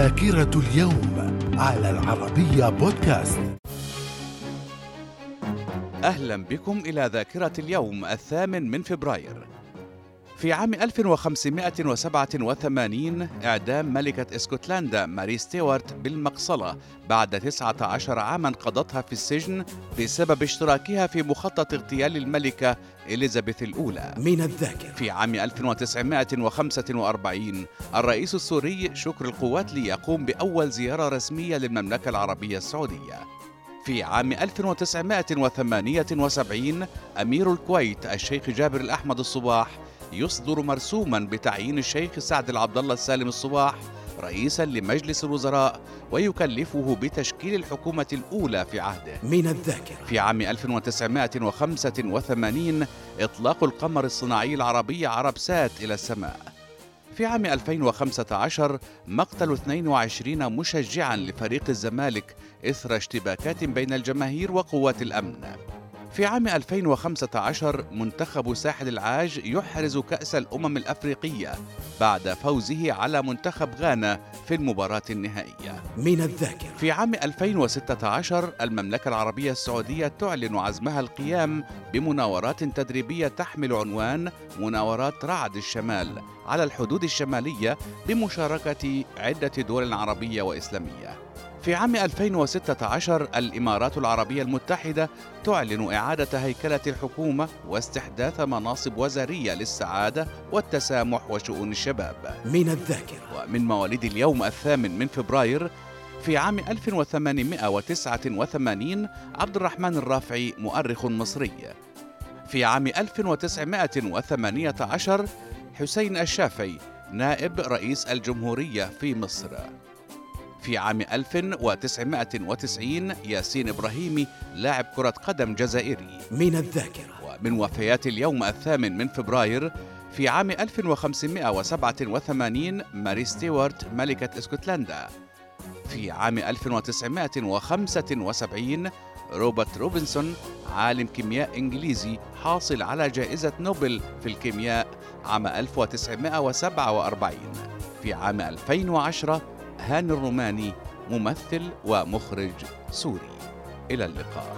ذاكرة اليوم على العربية بودكاست. أهلا بكم إلى ذاكرة اليوم الثامن من فبراير. في عام 1587 إعدام ملكة إسكتلندا ماري ستيوارت بالمقصلة بعد 19 عاما قضتها في السجن بسبب اشتراكها في مخطط اغتيال الملكة إليزابيث الأولى. من الذاكرة. في عام 1945 الرئيس السوري شكر القوات يقوم بأول زيارة رسمية للمملكة العربية السعودية. في عام 1978 أمير الكويت الشيخ جابر الأحمد الصباح يصدر مرسوما بتعيين الشيخ سعد العبد الله السالم الصباح رئيسا لمجلس الوزراء ويكلفه بتشكيل الحكومة الأولى في عهده. من الذاكرة. في عام 1985 إطلاق القمر الصناعي العربي عرب سات إلى السماء. في عام 2015 مقتل 22 مشجعا لفريق الزمالك إثر اشتباكات بين الجماهير وقوات الأمن. في عام 2015 منتخب ساحل العاج يحرز كأس الأمم الأفريقية بعد فوزه على منتخب غانا في المباراة النهائية. من الذاكرة. في عام 2016 المملكة العربية السعودية تعلن عزمها القيام بمناورات تدريبية تحمل عنوان مناورات رعد الشمال على الحدود الشمالية بمشاركة عدة دول عربية وإسلامية. في عام 2016 الإمارات العربية المتحدة تعلن إعادة هيكلة الحكومة واستحداث مناصب وزارية للسعادة والتسامح وشؤون الشباب. من الذاكرة. ومن مواليد اليوم الثامن من فبراير في عام 1889 عبد الرحمن الرافعي مؤرخ مصري. في عام 1918 حسين الشافعي نائب رئيس الجمهورية في مصر. في عام 1990 ياسين إبراهيمي لاعب كرة قدم جزائري. من الذاكرة. ومن وفيات اليوم الثامن من فبراير في عام 1587 ماري ستيوارت ملكة إسكتلندا. في عام 1975 روبرت روبنسون عالم كيمياء إنجليزي حاصل على جائزة نوبل في الكيمياء عام 1947 في عام 2010 هاني الروماني ممثل ومخرج سوري. إلى اللقاء.